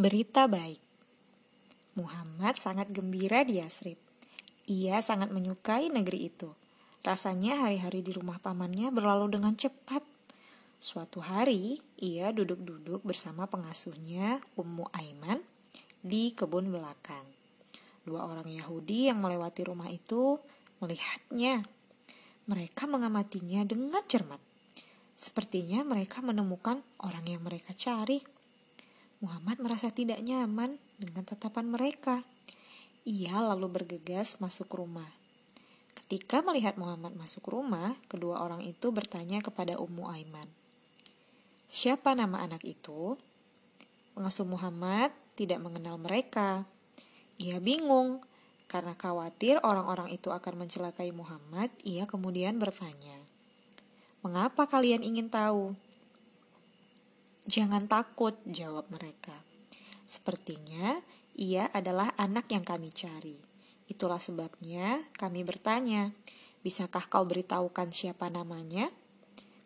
Berita baik. Muhammad sangat gembira di Yasrib. Ia sangat menyukai negeri itu. Rasanya hari-hari di rumah pamannya berlalu dengan cepat. Suatu hari, ia duduk-duduk bersama pengasuhnya, Ummu Aiman, di kebun belakang. Dua orang Yahudi yang melewati rumah itu melihatnya. Mereka mengamatinya dengan cermat. Sepertinya mereka menemukan orang yang mereka cari. Muhammad merasa tidak nyaman dengan tatapan mereka. Ia lalu bergegas masuk rumah. Ketika melihat Muhammad masuk rumah, kedua orang itu bertanya kepada Ummu Aiman. Siapa nama anak itu? Pengasuh Muhammad tidak mengenal mereka. Ia bingung karena khawatir orang-orang itu akan mencelakai Muhammad. Ia kemudian bertanya, "Mengapa kalian ingin tahu?" Jangan takut, jawab mereka. Sepertinya ia adalah anak yang kami cari. Itulah sebabnya kami bertanya, bisakah kau beritahukan siapa namanya?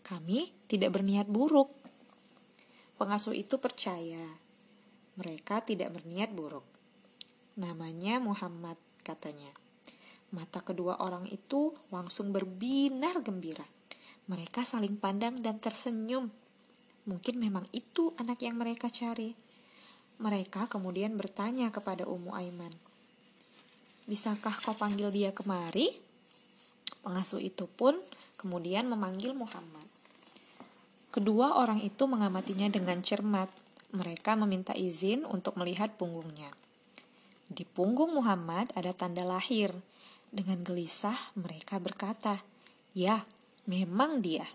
Kami tidak berniat buruk. Pengasuh itu percaya. Mereka tidak berniat buruk. Namanya Muhammad, katanya. Mata kedua orang itu langsung berbinar gembira. Mereka saling pandang dan tersenyum Mungkin memang itu anak yang mereka cari. Mereka kemudian bertanya kepada Ummu Aiman, "Bisakah kau panggil dia kemari?" Pengasuh itu pun kemudian memanggil Muhammad. Kedua orang itu mengamatinya dengan cermat. Mereka meminta izin untuk melihat punggungnya. Di punggung Muhammad ada tanda lahir. Dengan gelisah mereka berkata, "Ya, memang dia."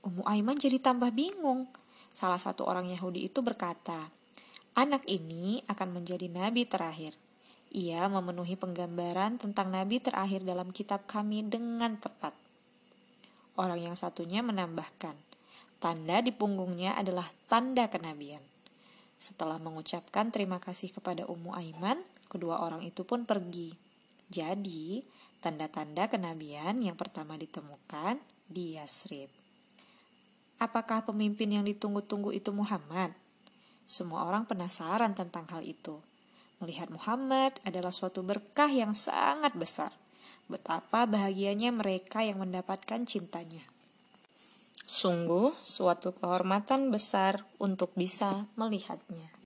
Ummu Aiman jadi tambah bingung. Salah satu orang Yahudi itu berkata, Anak ini akan menjadi nabi terakhir. Ia memenuhi penggambaran tentang nabi terakhir dalam kitab kami dengan tepat. Orang yang satunya menambahkan, tanda di punggungnya adalah tanda kenabian. Setelah mengucapkan terima kasih kepada Ummu Aiman, kedua orang itu pun pergi. Jadi, tanda-tanda kenabian yang pertama ditemukan di Yasrib. Apakah pemimpin yang ditunggu-tunggu itu Muhammad? Semua orang penasaran tentang hal itu. Melihat Muhammad adalah suatu berkah yang sangat besar. Betapa bahagianya mereka yang mendapatkan cintanya. Sungguh suatu kehormatan besar untuk bisa melihatnya.